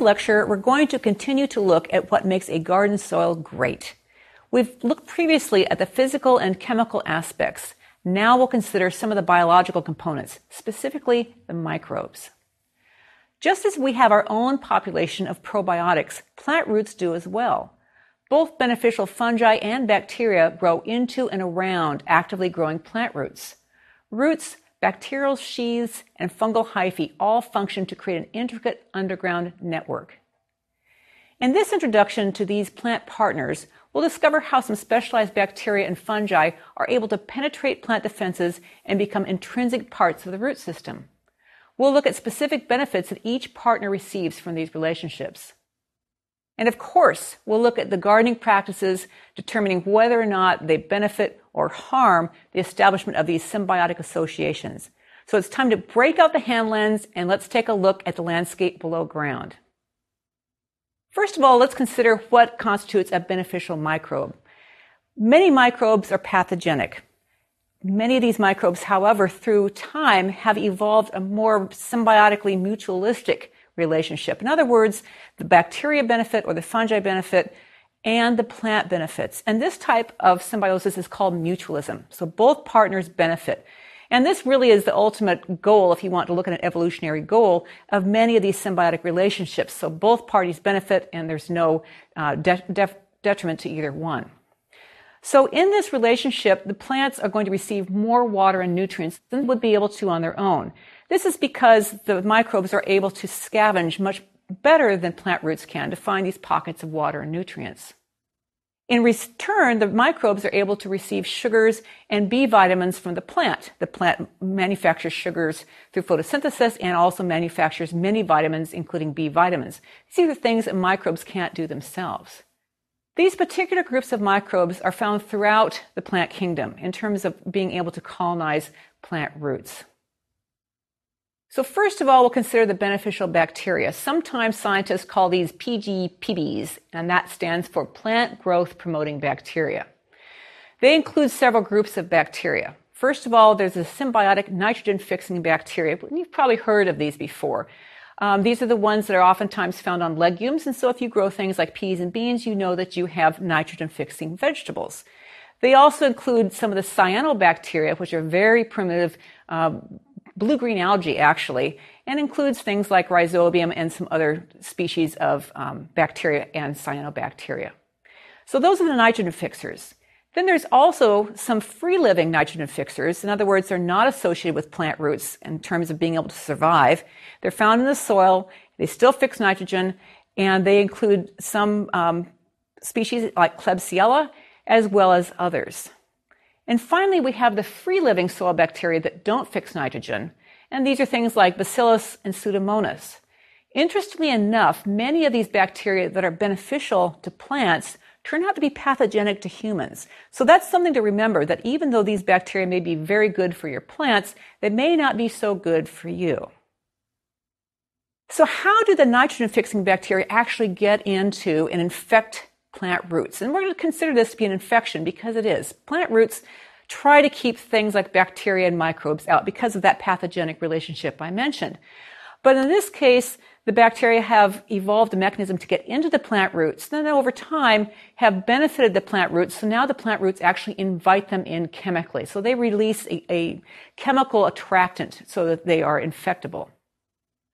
this lecture, we're going to continue to look at what makes a garden soil great. We've looked previously at the physical and chemical aspects. Now we'll consider some of the biological components, specifically the microbes. Just as we have our own population of probiotics, plant roots do as well. Both beneficial fungi and bacteria grow into and around actively growing plant roots. Roots, bacterial sheaths, and fungal hyphae all function to create an intricate underground network. In this introduction to these plant partners, we'll discover how some specialized bacteria and fungi are able to penetrate plant defenses and become intrinsic parts of the root system. We'll look at specific benefits that each partner receives from these relationships. And of course, we'll look at the gardening practices determining whether or not they benefit or harm the establishment of these symbiotic associations. So it's time to break out the hand lens and let's take a look at the landscape below ground. First of all, let's consider what constitutes a beneficial microbe. Many microbes are pathogenic. Many of these microbes, however, through time have evolved a more symbiotically mutualistic relationship. In other words, the bacteria benefit or the fungi benefit and the plant benefits. And this type of symbiosis is called mutualism. So both partners benefit. And this really is the ultimate goal, if you want to look at an evolutionary goal, of many of these symbiotic relationships. So both parties benefit and there's no uh, de- de- detriment to either one. So in this relationship, the plants are going to receive more water and nutrients than would be able to on their own. This is because the microbes are able to scavenge much better than plant roots can to find these pockets of water and nutrients. In return, the microbes are able to receive sugars and B vitamins from the plant. The plant manufactures sugars through photosynthesis and also manufactures many vitamins, including B vitamins. These are the things that microbes can't do themselves. These particular groups of microbes are found throughout the plant kingdom in terms of being able to colonize plant roots. So first of all, we'll consider the beneficial bacteria. Sometimes scientists call these PGPBs, and that stands for plant growth promoting bacteria. They include several groups of bacteria. First of all, there's the symbiotic nitrogen fixing bacteria. You've probably heard of these before. Um, these are the ones that are oftentimes found on legumes, and so if you grow things like peas and beans, you know that you have nitrogen fixing vegetables. They also include some of the cyanobacteria, which are very primitive um, blue-green algae actually, and includes things like rhizobium and some other species of um, bacteria and cyanobacteria. So those are the nitrogen fixers. Then there's also some free-living nitrogen fixers. In other words, they're not associated with plant roots in terms of being able to survive. They're found in the soil. They still fix nitrogen, and they include some um, species like Klebsiella as well as others. And finally, we have the free living soil bacteria that don't fix nitrogen. And these are things like Bacillus and Pseudomonas. Interestingly enough, many of these bacteria that are beneficial to plants turn out to be pathogenic to humans. So that's something to remember that even though these bacteria may be very good for your plants, they may not be so good for you. So how do the nitrogen fixing bacteria actually get into and infect plant roots. And we're going to consider this to be an infection because it is. Plant roots try to keep things like bacteria and microbes out because of that pathogenic relationship I mentioned. But in this case, the bacteria have evolved a mechanism to get into the plant roots. Then over time have benefited the plant roots. So now the plant roots actually invite them in chemically. So they release a, a chemical attractant so that they are infectable.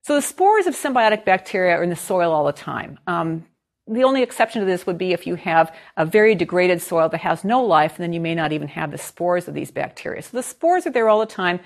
So the spores of symbiotic bacteria are in the soil all the time. Um, the only exception to this would be if you have a very degraded soil that has no life, and then you may not even have the spores of these bacteria. So the spores are there all the time,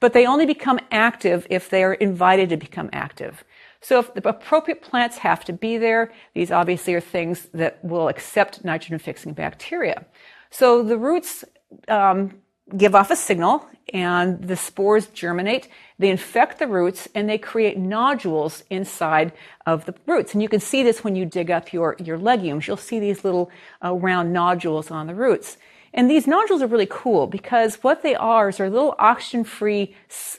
but they only become active if they are invited to become active. So if the appropriate plants have to be there, these obviously are things that will accept nitrogen fixing bacteria. So the roots um, give off a signal and the spores germinate. They infect the roots and they create nodules inside of the roots. And you can see this when you dig up your, your legumes. You'll see these little uh, round nodules on the roots. And these nodules are really cool because what they are is they're little oxygen-free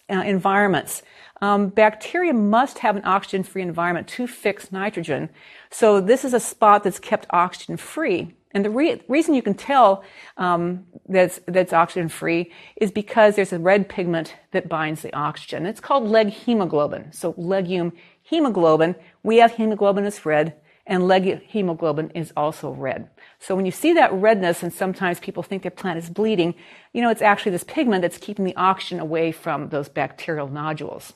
uh, environments. Um, bacteria must have an oxygen-free environment to fix nitrogen. So this is a spot that's kept oxygen-free. And the re- reason you can tell um, that's, that's oxygen free is because there's a red pigment that binds the oxygen. It's called leg hemoglobin. So legume hemoglobin, we have hemoglobin that's red, and leg hemoglobin is also red. So when you see that redness, and sometimes people think their plant is bleeding, you know, it's actually this pigment that's keeping the oxygen away from those bacterial nodules.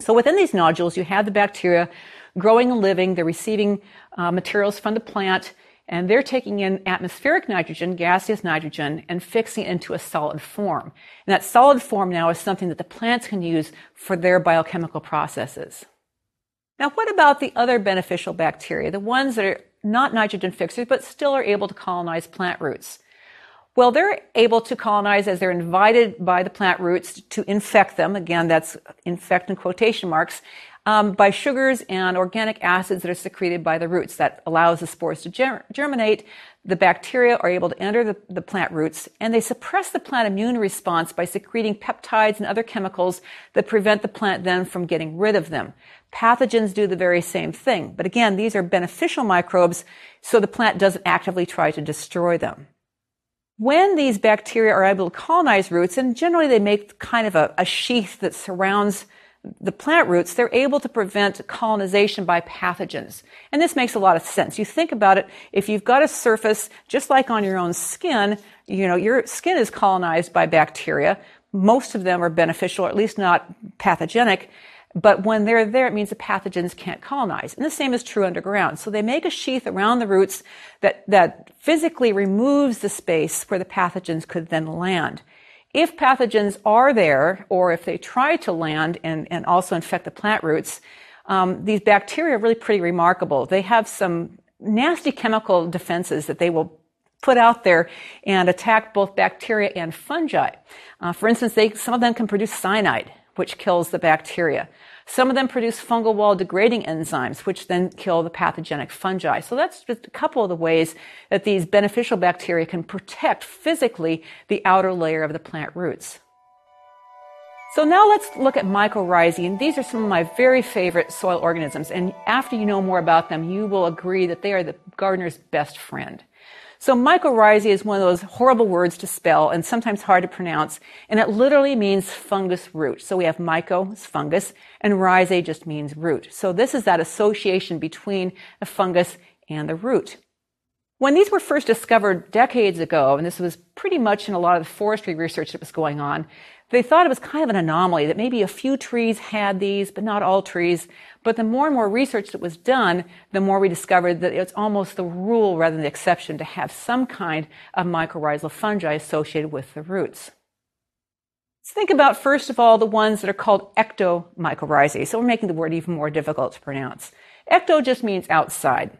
So within these nodules, you have the bacteria growing and living. They're receiving uh, materials from the plant, and they're taking in atmospheric nitrogen, gaseous nitrogen, and fixing it into a solid form. And that solid form now is something that the plants can use for their biochemical processes. Now, what about the other beneficial bacteria, the ones that are not nitrogen fixers, but still are able to colonize plant roots? Well, they're able to colonize as they're invited by the plant roots to infect them. Again, that's infect in quotation marks um, by sugars and organic acids that are secreted by the roots. That allows the spores to ger- germinate. The bacteria are able to enter the, the plant roots and they suppress the plant immune response by secreting peptides and other chemicals that prevent the plant then from getting rid of them. Pathogens do the very same thing. But again, these are beneficial microbes, so the plant doesn't actively try to destroy them. When these bacteria are able to colonize roots, and generally they make kind of a, a sheath that surrounds the plant roots, they're able to prevent colonization by pathogens. And this makes a lot of sense. You think about it, if you've got a surface, just like on your own skin, you know, your skin is colonized by bacteria. Most of them are beneficial, or at least not pathogenic. But when they're there, it means the pathogens can't colonize. And the same is true underground. So they make a sheath around the roots that, that physically removes the space where the pathogens could then land. If pathogens are there, or if they try to land and, and also infect the plant roots, um, these bacteria are really pretty remarkable. They have some nasty chemical defenses that they will put out there and attack both bacteria and fungi. Uh, for instance, they, some of them can produce cyanide, which kills the bacteria. Some of them produce fungal wall degrading enzymes, which then kill the pathogenic fungi. So that's just a couple of the ways that these beneficial bacteria can protect physically the outer layer of the plant roots. So now let's look at mycorrhizae, and these are some of my very favorite soil organisms. And after you know more about them, you will agree that they are the gardener's best friend. So mycorrhizae is one of those horrible words to spell and sometimes hard to pronounce, and it literally means fungus root. So we have myco, is fungus, and rhizae just means root. So this is that association between the fungus and the root. When these were first discovered decades ago, and this was pretty much in a lot of the forestry research that was going on, they thought it was kind of an anomaly that maybe a few trees had these, but not all trees. But the more and more research that was done, the more we discovered that it's almost the rule rather than the exception to have some kind of mycorrhizal fungi associated with the roots. Let's think about, first of all, the ones that are called ectomycorrhizae. So we're making the word even more difficult to pronounce. Ecto just means outside.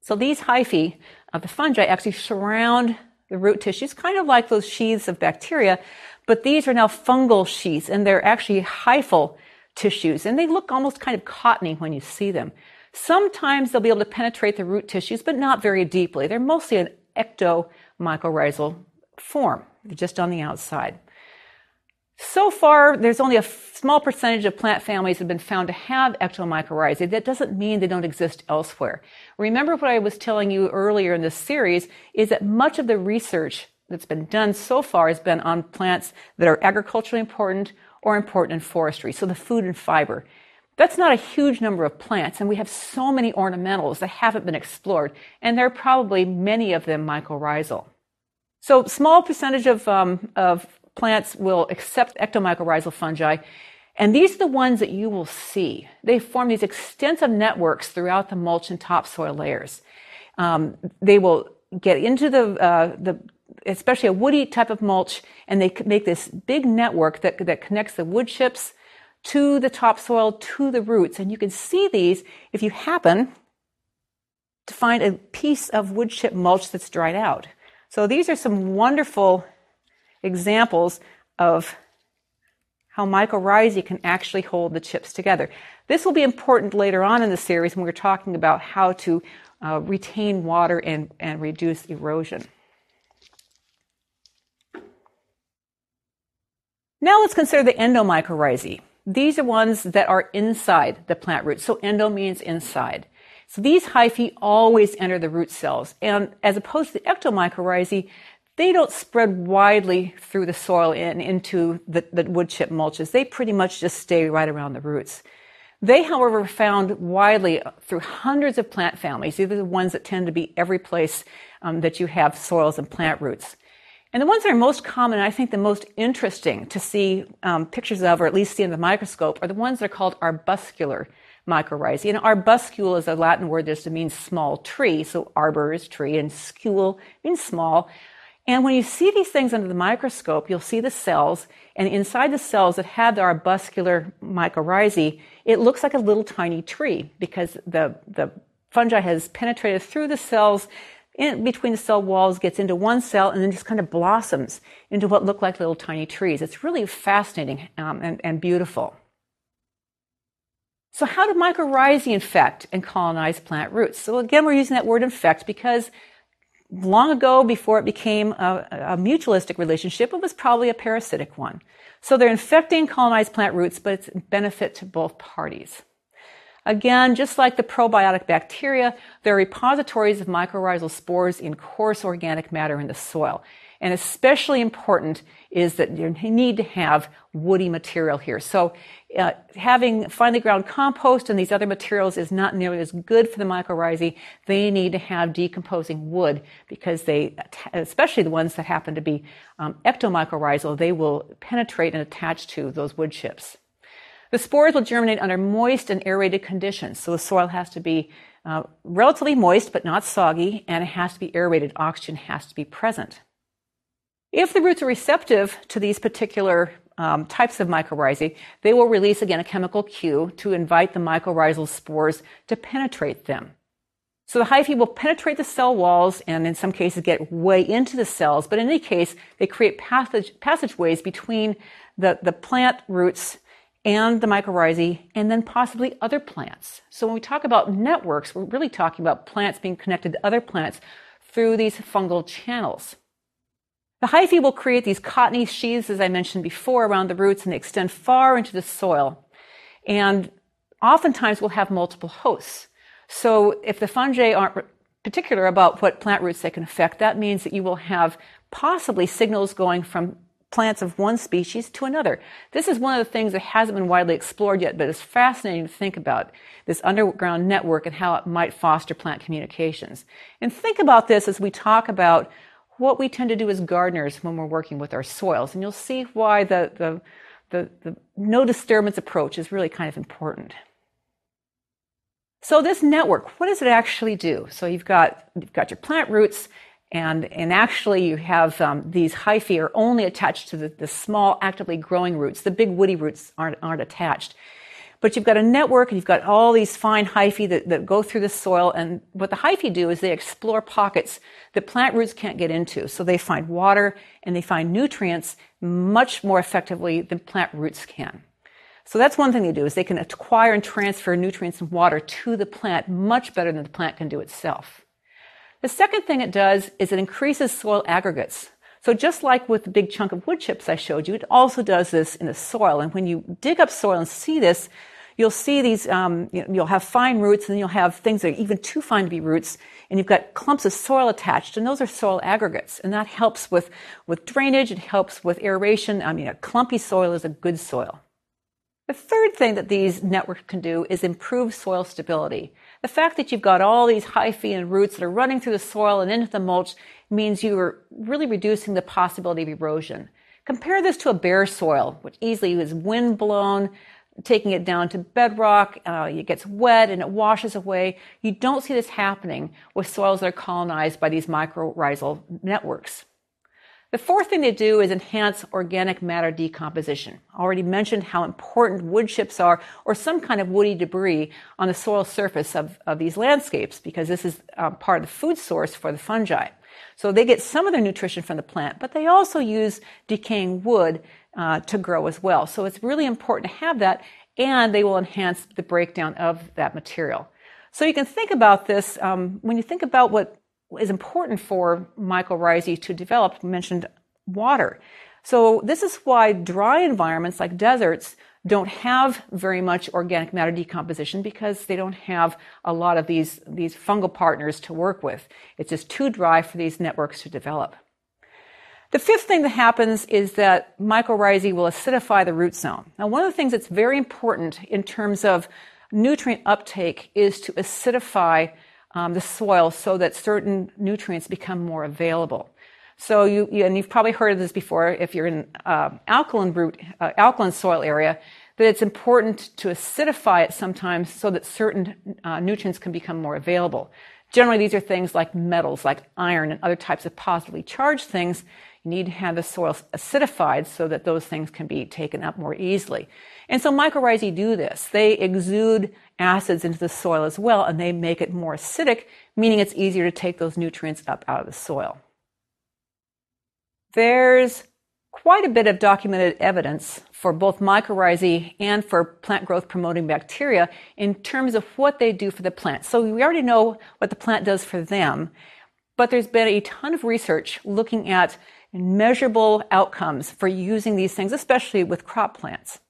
So these hyphae of the fungi actually surround the root tissues, kind of like those sheaths of bacteria, but these are now fungal sheaths and they're actually hyphal tissues and they look almost kind of cottony when you see them. Sometimes they'll be able to penetrate the root tissues, but not very deeply. They're mostly an ectomycorrhizal form. They're just on the outside. So far, there's only a small percentage of plant families have been found to have ectomycorrhizae. That doesn't mean they don't exist elsewhere. Remember what I was telling you earlier in this series is that much of the research that's been done so far has been on plants that are agriculturally important or important in forestry. So the food and fiber. That's not a huge number of plants, and we have so many ornamentals that haven't been explored, and there are probably many of them mycorrhizal. So small percentage of, um, of plants will accept ectomycorrhizal fungi, and these are the ones that you will see. They form these extensive networks throughout the mulch and topsoil layers. Um, they will get into the, uh, the especially a woody type of mulch, and they make this big network that, that connects the wood chips to the topsoil to the roots. And you can see these if you happen to find a piece of wood chip mulch that's dried out. So these are some wonderful examples of how mycorrhizae can actually hold the chips together. This will be important later on in the series when we're talking about how to uh, retain water and, and reduce erosion. Now let's consider the endomycorrhizae. These are ones that are inside the plant root. So endo means inside. So these hyphae always enter the root cells. And as opposed to the ectomycorrhizae, they don't spread widely through the soil and into the, the wood chip mulches. They pretty much just stay right around the roots. They, however, are found widely through hundreds of plant families. These are the ones that tend to be every place um, that you have soils and plant roots. And the ones that are most common, and I think the most interesting to see um, pictures of, or at least see in the microscope, are the ones that are called arbuscular mycorrhizae. And arbuscule is a Latin word that means small tree. So arbor is tree and scule means small. And when you see these things under the microscope, you'll see the cells, and inside the cells that have the arbuscular mycorrhizae, it looks like a little tiny tree because the, the fungi has penetrated through the cells in between the cell walls, gets into one cell, and then just kind of blossoms into what look like little tiny trees. It's really fascinating um, and, and beautiful. So how do mycorrhizae infect and colonize plant roots? So again, we're using that word infect because long ago, before it became a, a, mutualistic relationship, it was probably a parasitic one. So they're infecting colonized plant roots, but it's a benefit to both parties. Again, just like the probiotic bacteria, they're repositories of mycorrhizal spores in coarse organic matter in the soil. And especially important is that you need to have woody material here. So uh, having finely ground compost and these other materials is not nearly as good for the mycorrhizae. They need to have decomposing wood because they, especially the ones that happen to be um, ectomycorrhizal, they will penetrate and attach to those wood chips. The spores will germinate under moist and aerated conditions. So the soil has to be uh, relatively moist but not soggy, and it has to be aerated. Oxygen has to be present. If the roots are receptive to these particular um, types of mycorrhizae, they will release again a chemical cue to invite the mycorrhizal spores to penetrate them. So the hyphae will penetrate the cell walls and in some cases get way into the cells, but in any case, they create passage, passageways between the, the plant roots and the mycorrhizae and then possibly other plants. So when we talk about networks, we're really talking about plants being connected to other plants through these fungal channels. The hyphae will create these cottony sheaths, as I mentioned before, around the roots and they extend far into the soil. And oftentimes we'll have multiple hosts. So if the fungi aren't particular about what plant roots they can affect, that means that you will have possibly signals going from plants of one species to another. This is one of the things that hasn't been widely explored yet, but it's fascinating to think about this underground network and how it might foster plant communications. And think about this as we talk about what we tend to do as gardeners when we're working with our soils. And you'll see why the, the, the, the no disturbance approach is really kind of important. So this network, what does it actually do? So you've got, you've got your plant roots, and, and actually you have um, these hyphae are only attached to the, the small actively growing roots. The big woody roots aren't, aren't attached. But you've got a network and you've got all these fine hyphae that, that go through the soil. And what the hyphae do is they explore pockets that plant roots can't get into. So they find water and they find nutrients much more effectively than plant roots can. So that's one thing they do is they can acquire and transfer nutrients and water to the plant much better than the plant can do itself. The second thing it does is it increases soil aggregates. So just like with the big chunk of wood chips I showed you, it also does this in the soil. And when you dig up soil and see this, you'll see these, um, you will have fine roots and you'll have things that are even too fine to be roots. And you've got clumps of soil attached and those are soil aggregates. And that helps with, with drainage. It helps with aeration. I mean, a clumpy soil is a good soil. The third thing that these networks can do is improve soil stability. The fact that you've got all these hyphae and roots that are running through the soil and into the mulch means you are really reducing the possibility of erosion. Compare this to a bare soil, which easily is wind blown, taking it down to bedrock. Uh, it gets wet and it washes away. You don't see this happening with soils that are colonized by these mycorrhizal networks. The fourth thing they do is enhance organic matter decomposition. I already mentioned how important wood chips are or some kind of woody debris on the soil surface of, of these landscapes because this is uh, part of the food source for the fungi. So they get some of their nutrition from the plant, but they also use decaying wood uh, to grow as well. So it's really important to have that, and they will enhance the breakdown of that material. So you can think about this um, when you think about what is important for mycorrhizae to develop. Mentioned water. So this is why dry environments like deserts don't have very much organic matter decomposition because they don't have a lot of these, these fungal partners to work with. It's just too dry for these networks to develop. The fifth thing that happens is that mycorrhizae will acidify the root zone. Now, one of the things that's very important in terms of nutrient uptake is to acidify um, the soil so that certain nutrients become more available. So you, you, and you've probably heard of this before if you're in uh, alkaline root, uh, alkaline soil area, that it's important to acidify it sometimes so that certain uh, nutrients can become more available. Generally, these are things like metals, like iron and other types of positively charged things. You need to have the soil acidified so that those things can be taken up more easily. And so mycorrhizae do this. They exude acids into the soil as well, and they make it more acidic, meaning it's easier to take those nutrients up out of the soil. There's quite a bit of documented evidence for both mycorrhizae and for plant growth promoting bacteria in terms of what they do for the plant. So we already know what the plant does for them, but there's been a ton of research looking at measurable outcomes for using these things, especially with crop plants.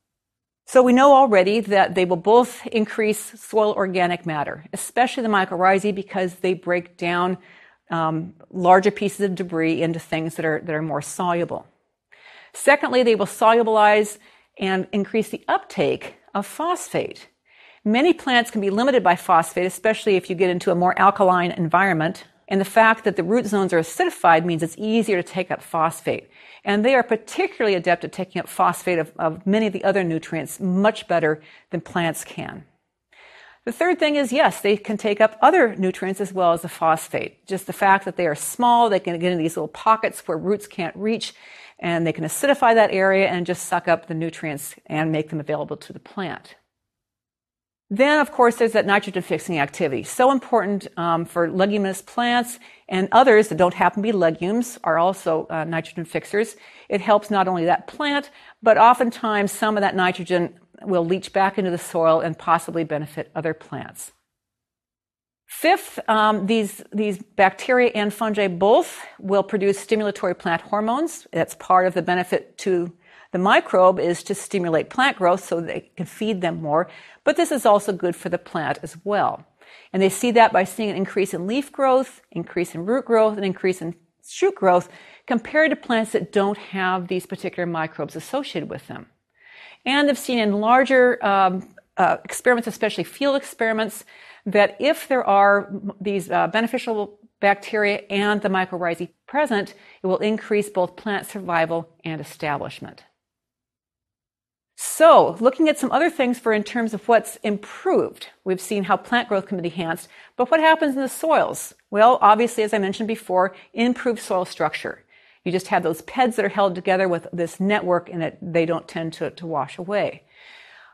So we know already that they will both increase soil organic matter, especially the mycorrhizae because they break down um, larger pieces of debris into things that are, that are more soluble. Secondly, they will solubilize and increase the uptake of phosphate. Many plants can be limited by phosphate, especially if you get into a more alkaline environment. And the fact that the root zones are acidified means it's easier to take up phosphate. And they are particularly adept at taking up phosphate of, of many of the other nutrients much better than plants can. The third thing is yes, they can take up other nutrients as well as the phosphate. Just the fact that they are small, they can get in these little pockets where roots can't reach, and they can acidify that area and just suck up the nutrients and make them available to the plant. Then, of course, there's that nitrogen fixing activity. So important um, for leguminous plants and others that don't happen to be legumes are also uh, nitrogen fixers. It helps not only that plant, but oftentimes some of that nitrogen will leach back into the soil and possibly benefit other plants. Fifth, um, these, these bacteria and fungi both will produce stimulatory plant hormones. That's part of the benefit to the microbe is to stimulate plant growth so they can feed them more. But this is also good for the plant as well. And they see that by seeing an increase in leaf growth, increase in root growth, and increase in shoot growth compared to plants that don't have these particular microbes associated with them. And they've seen in larger um, uh, experiments, especially field experiments, that if there are these uh, beneficial bacteria and the mycorrhizae present, it will increase both plant survival and establishment. So, looking at some other things for in terms of what's improved, we've seen how plant growth can be enhanced, but what happens in the soils? Well, obviously, as I mentioned before, improved soil structure. You just have those PEDs that are held together with this network and it, they don't tend to, to wash away.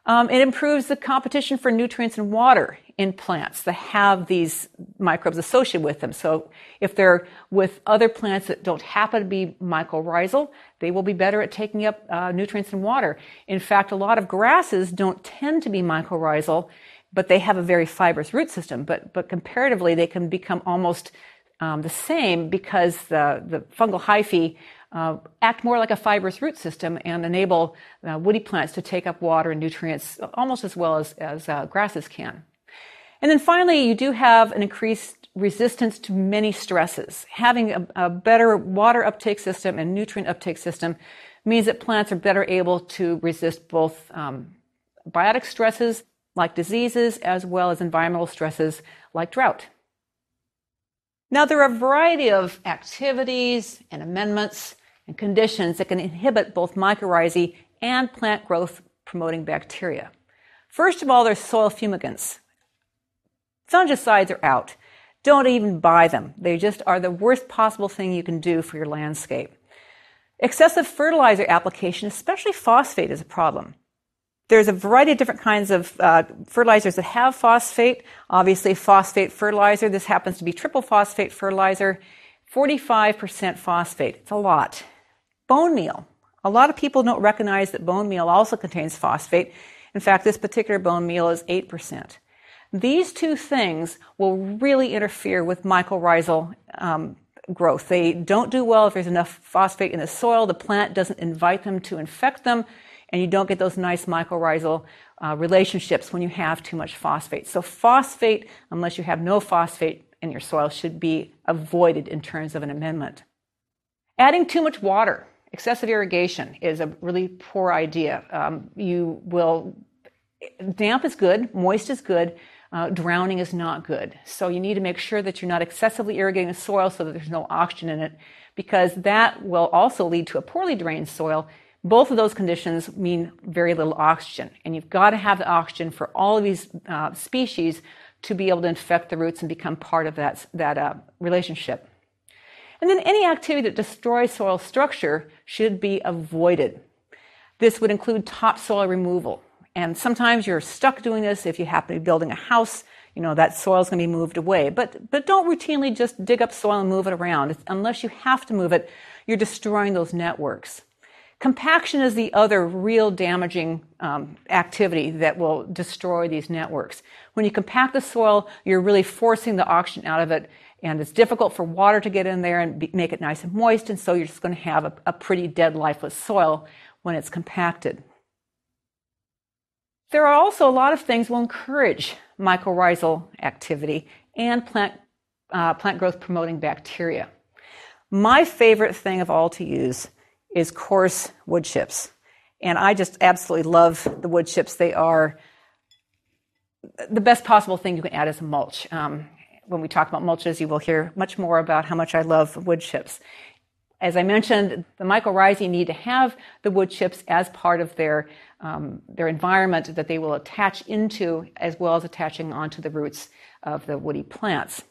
Um, it improves the competition for nutrients and water in plants that have these microbes associated with them. So if they're with other plants that don't happen to be mycorrhizal, they will be better at taking up uh, nutrients and water. In fact, a lot of grasses don't tend to be mycorrhizal, but they have a very fibrous root system. But, but comparatively, they can become almost um, the same because the, the fungal hyphae uh, act more like a fibrous root system and enable uh, woody plants to take up water and nutrients almost as well as, as uh, grasses can. And then finally, you do have an increased resistance to many stresses. Having a, a better water uptake system and nutrient uptake system means that plants are better able to resist both um, biotic stresses like diseases as well as environmental stresses like drought. Now, there are a variety of activities and amendments and conditions that can inhibit both mycorrhizae and plant growth promoting bacteria. First of all, there's soil fumigants. Fungicides are out. Don't even buy them. They just are the worst possible thing you can do for your landscape. Excessive fertilizer application, especially phosphate, is a problem. There's a variety of different kinds of uh, fertilizers that have phosphate. Obviously, phosphate fertilizer. This happens to be triple phosphate fertilizer. 45% phosphate. It's a lot. Bone meal. A lot of people don't recognize that bone meal also contains phosphate. In fact, this particular bone meal is 8%. These two things will really interfere with mycorrhizal um, growth. They don't do well if there's enough phosphate in the soil. The plant doesn't invite them to infect them and you don't get those nice mycorrhizal uh, relationships when you have too much phosphate. So, phosphate, unless you have no phosphate in your soil, should be avoided in terms of an amendment. Adding too much water, excessive irrigation, is a really poor idea. Um, you will, damp is good, moist is good. Uh, drowning is not good. So you need to make sure that you're not excessively irrigating the soil so that there's no oxygen in it, because that will also lead to a poorly drained soil both of those conditions mean very little oxygen, and you've got to have the oxygen for all of these uh, species to be able to infect the roots and become part of that, that uh, relationship. And then any activity that destroys soil structure should be avoided. This would include topsoil removal. And sometimes you're stuck doing this if you happen to be building a house, you know, that soil is going to be moved away. But, but don't routinely just dig up soil and move it around. Unless you have to move it, you're destroying those networks. Compaction is the other real damaging um, activity that will destroy these networks. When you compact the soil, you're really forcing the oxygen out of it, and it's difficult for water to get in there and be, make it nice and moist, and so you're just going to have a, a pretty dead, lifeless soil when it's compacted. There are also a lot of things will encourage mycorrhizal activity and plant, uh, plant growth promoting bacteria. My favorite thing of all to use is coarse wood chips. And I just absolutely love the wood chips. They are the best possible thing you can add as a mulch. Um, when we talk about mulches, you will hear much more about how much I love wood chips. As I mentioned, the mycorrhizae need to have the wood chips as part of their, um, their environment that they will attach into, as well as attaching onto the roots of the woody plants.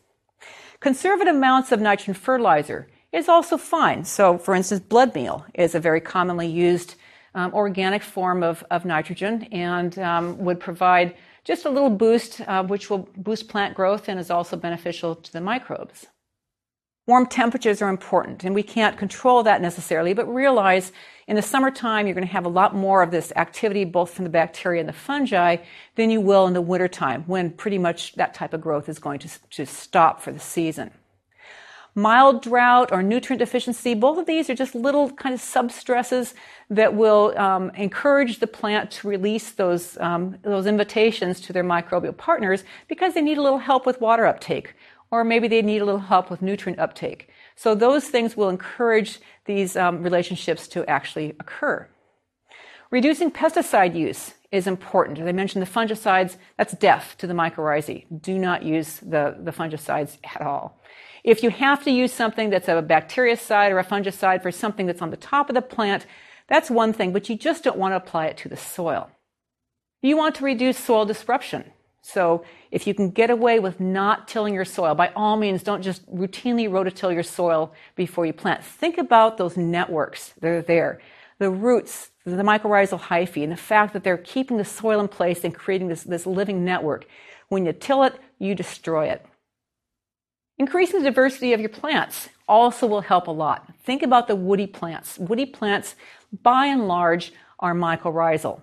Conservative amounts of nitrogen fertilizer is also fine. So, for instance, blood meal is a very commonly used um, organic form of, of nitrogen and um, would provide just a little boost, uh, which will boost plant growth and is also beneficial to the microbes. Warm temperatures are important, and we can't control that necessarily, but realize in the summertime you're going to have a lot more of this activity both from the bacteria and the fungi than you will in the wintertime when pretty much that type of growth is going to, to stop for the season. Mild drought or nutrient deficiency, both of these are just little kind of substresses that will um, encourage the plant to release those, um, those invitations to their microbial partners because they need a little help with water uptake, or maybe they need a little help with nutrient uptake. So those things will encourage these um, relationships to actually occur. Reducing pesticide use is important. As I mentioned, the fungicides, that's death to the mycorrhizae. Do not use the, the fungicides at all. If you have to use something that's a bactericide or a fungicide for something that's on the top of the plant, that's one thing, but you just don't want to apply it to the soil. You want to reduce soil disruption. So if you can get away with not tilling your soil, by all means, don't just routinely rototill your soil before you plant. Think about those networks that are there. The roots, the mycorrhizal hyphae, and the fact that they're keeping the soil in place and creating this, this living network. When you till it, you destroy it. Increasing the diversity of your plants also will help a lot. Think about the woody plants. Woody plants, by and large, are mycorrhizal.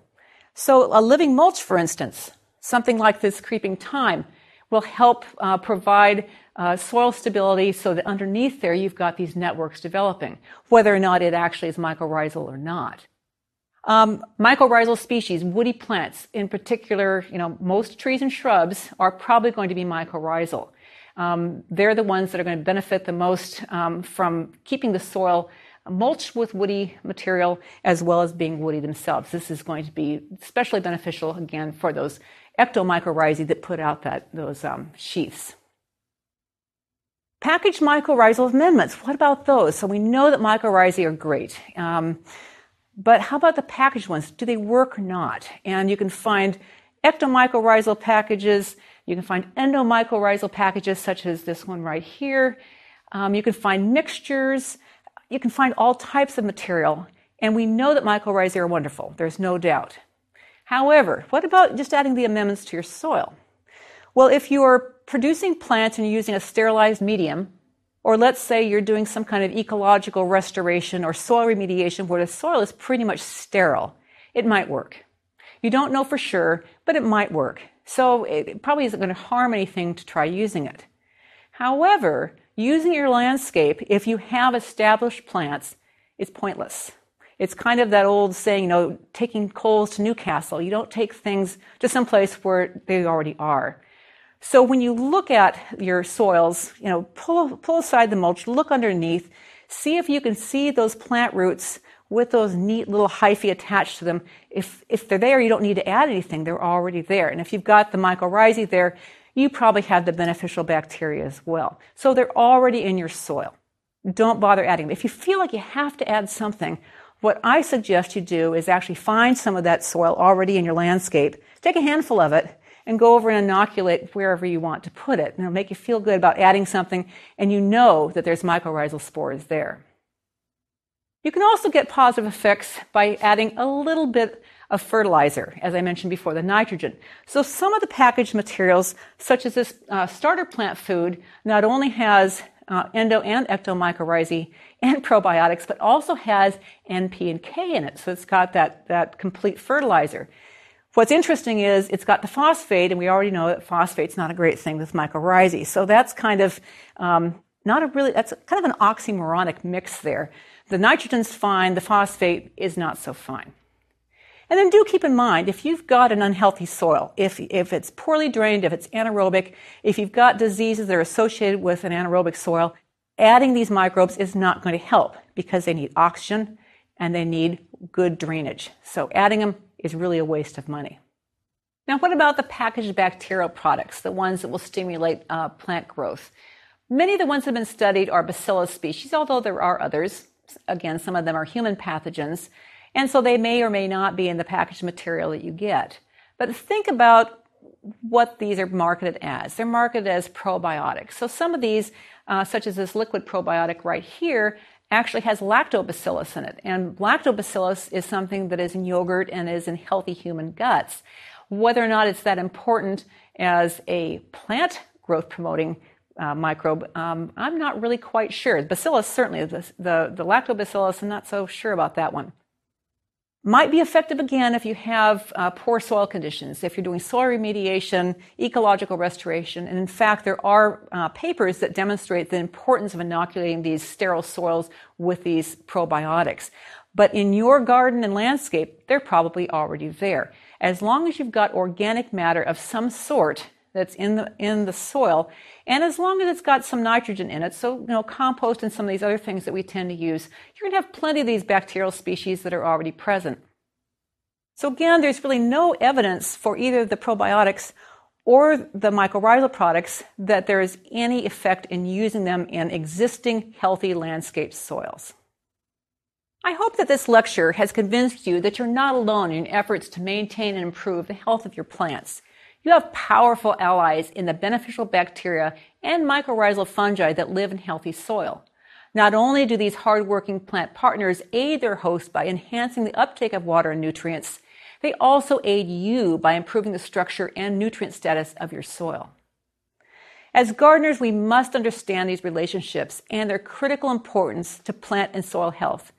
So, a living mulch, for instance, something like this creeping thyme, will help uh, provide uh, soil stability so that underneath there you've got these networks developing, whether or not it actually is mycorrhizal or not. Um, mycorrhizal species, woody plants in particular, you know, most trees and shrubs are probably going to be mycorrhizal. Um, they're the ones that are going to benefit the most um, from keeping the soil mulched with woody material as well as being woody themselves. This is going to be especially beneficial again for those ectomycorrhizae that put out that, those um, sheaths. Packaged mycorrhizal amendments, what about those? So we know that mycorrhizae are great. Um, but how about the packaged ones? Do they work or not? And you can find ectomycorrhizal packages you can find endomycorrhizal packages such as this one right here. Um, you can find mixtures. You can find all types of material. And we know that mycorrhizae are wonderful. There's no doubt. However, what about just adding the amendments to your soil? Well, if you're producing plants and you're using a sterilized medium, or let's say you're doing some kind of ecological restoration or soil remediation where the soil is pretty much sterile, it might work. You don't know for sure, but it might work. So it probably isn't going to harm anything to try using it. However, using your landscape, if you have established plants, is pointless. It's kind of that old saying, you know, taking coals to Newcastle. You don't take things to some place where they already are. So when you look at your soils, you know, pull, pull aside the mulch, look underneath, see if you can see those plant roots with those neat little hyphae attached to them. If, if they're there, you don't need to add anything. They're already there. And if you've got the mycorrhizae there, you probably have the beneficial bacteria as well. So they're already in your soil. Don't bother adding them. If you feel like you have to add something, what I suggest you do is actually find some of that soil already in your landscape, take a handful of it, and go over and inoculate wherever you want to put it. And it'll make you feel good about adding something, and you know that there's mycorrhizal spores there. You can also get positive effects by adding a little bit of fertilizer, as I mentioned before, the nitrogen. So some of the packaged materials, such as this uh, starter plant food, not only has uh, endo and ectomycorrhizae and probiotics, but also has NP and K in it. So it's got that, that complete fertilizer. What's interesting is it's got the phosphate, and we already know that phosphate's not a great thing with mycorrhizae. So that's kind of um, not a really, that's kind of an oxymoronic mix there. The nitrogen's fine, the phosphate is not so fine. And then do keep in mind, if you've got an unhealthy soil, if, if it's poorly drained, if it's anaerobic, if you've got diseases that are associated with an anaerobic soil, adding these microbes is not going to help because they need oxygen and they need good drainage. So adding them is really a waste of money. Now, what about the packaged bacterial products, the ones that will stimulate uh, plant growth? Many of the ones that have been studied are bacillus species, although there are others. Again, some of them are human pathogens, and so they may or may not be in the packaged material that you get. But think about what these are marketed as. They're marketed as probiotics. So some of these, uh, such as this liquid probiotic right here, actually has lactobacillus in it. And lactobacillus is something that is in yogurt and is in healthy human guts. Whether or not it's that important as a plant growth promoting uh, microbe, um, I'm not really quite sure. Bacillus, certainly, the, the, the lactobacillus, I'm not so sure about that one. Might be effective again if you have uh, poor soil conditions, if you're doing soil remediation, ecological restoration. And in fact, there are uh, papers that demonstrate the importance of inoculating these sterile soils with these probiotics. But in your garden and landscape, they're probably already there. As long as you've got organic matter of some sort that's in the, in the soil, and as long as it's got some nitrogen in it, so, you know, compost and some of these other things that we tend to use, you're going to have plenty of these bacterial species that are already present. So again, there's really no evidence for either the probiotics or the mycorrhizal products that there is any effect in using them in existing healthy landscape soils. I hope that this lecture has convinced you that you're not alone in efforts to maintain and improve the health of your plants. You have powerful allies in the beneficial bacteria and mycorrhizal fungi that live in healthy soil. Not only do these hardworking plant partners aid their host by enhancing the uptake of water and nutrients, they also aid you by improving the structure and nutrient status of your soil. As gardeners, we must understand these relationships and their critical importance to plant and soil health.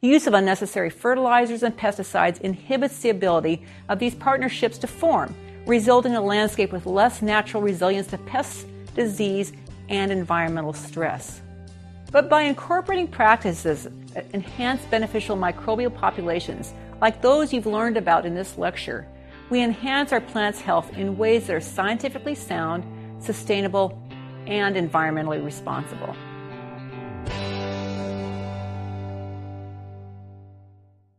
Use of unnecessary fertilizers and pesticides inhibits the ability of these partnerships to form resulting in a landscape with less natural resilience to pests, disease, and environmental stress. But by incorporating practices that enhance beneficial microbial populations, like those you've learned about in this lecture, we enhance our plants' health in ways that are scientifically sound, sustainable, and environmentally responsible.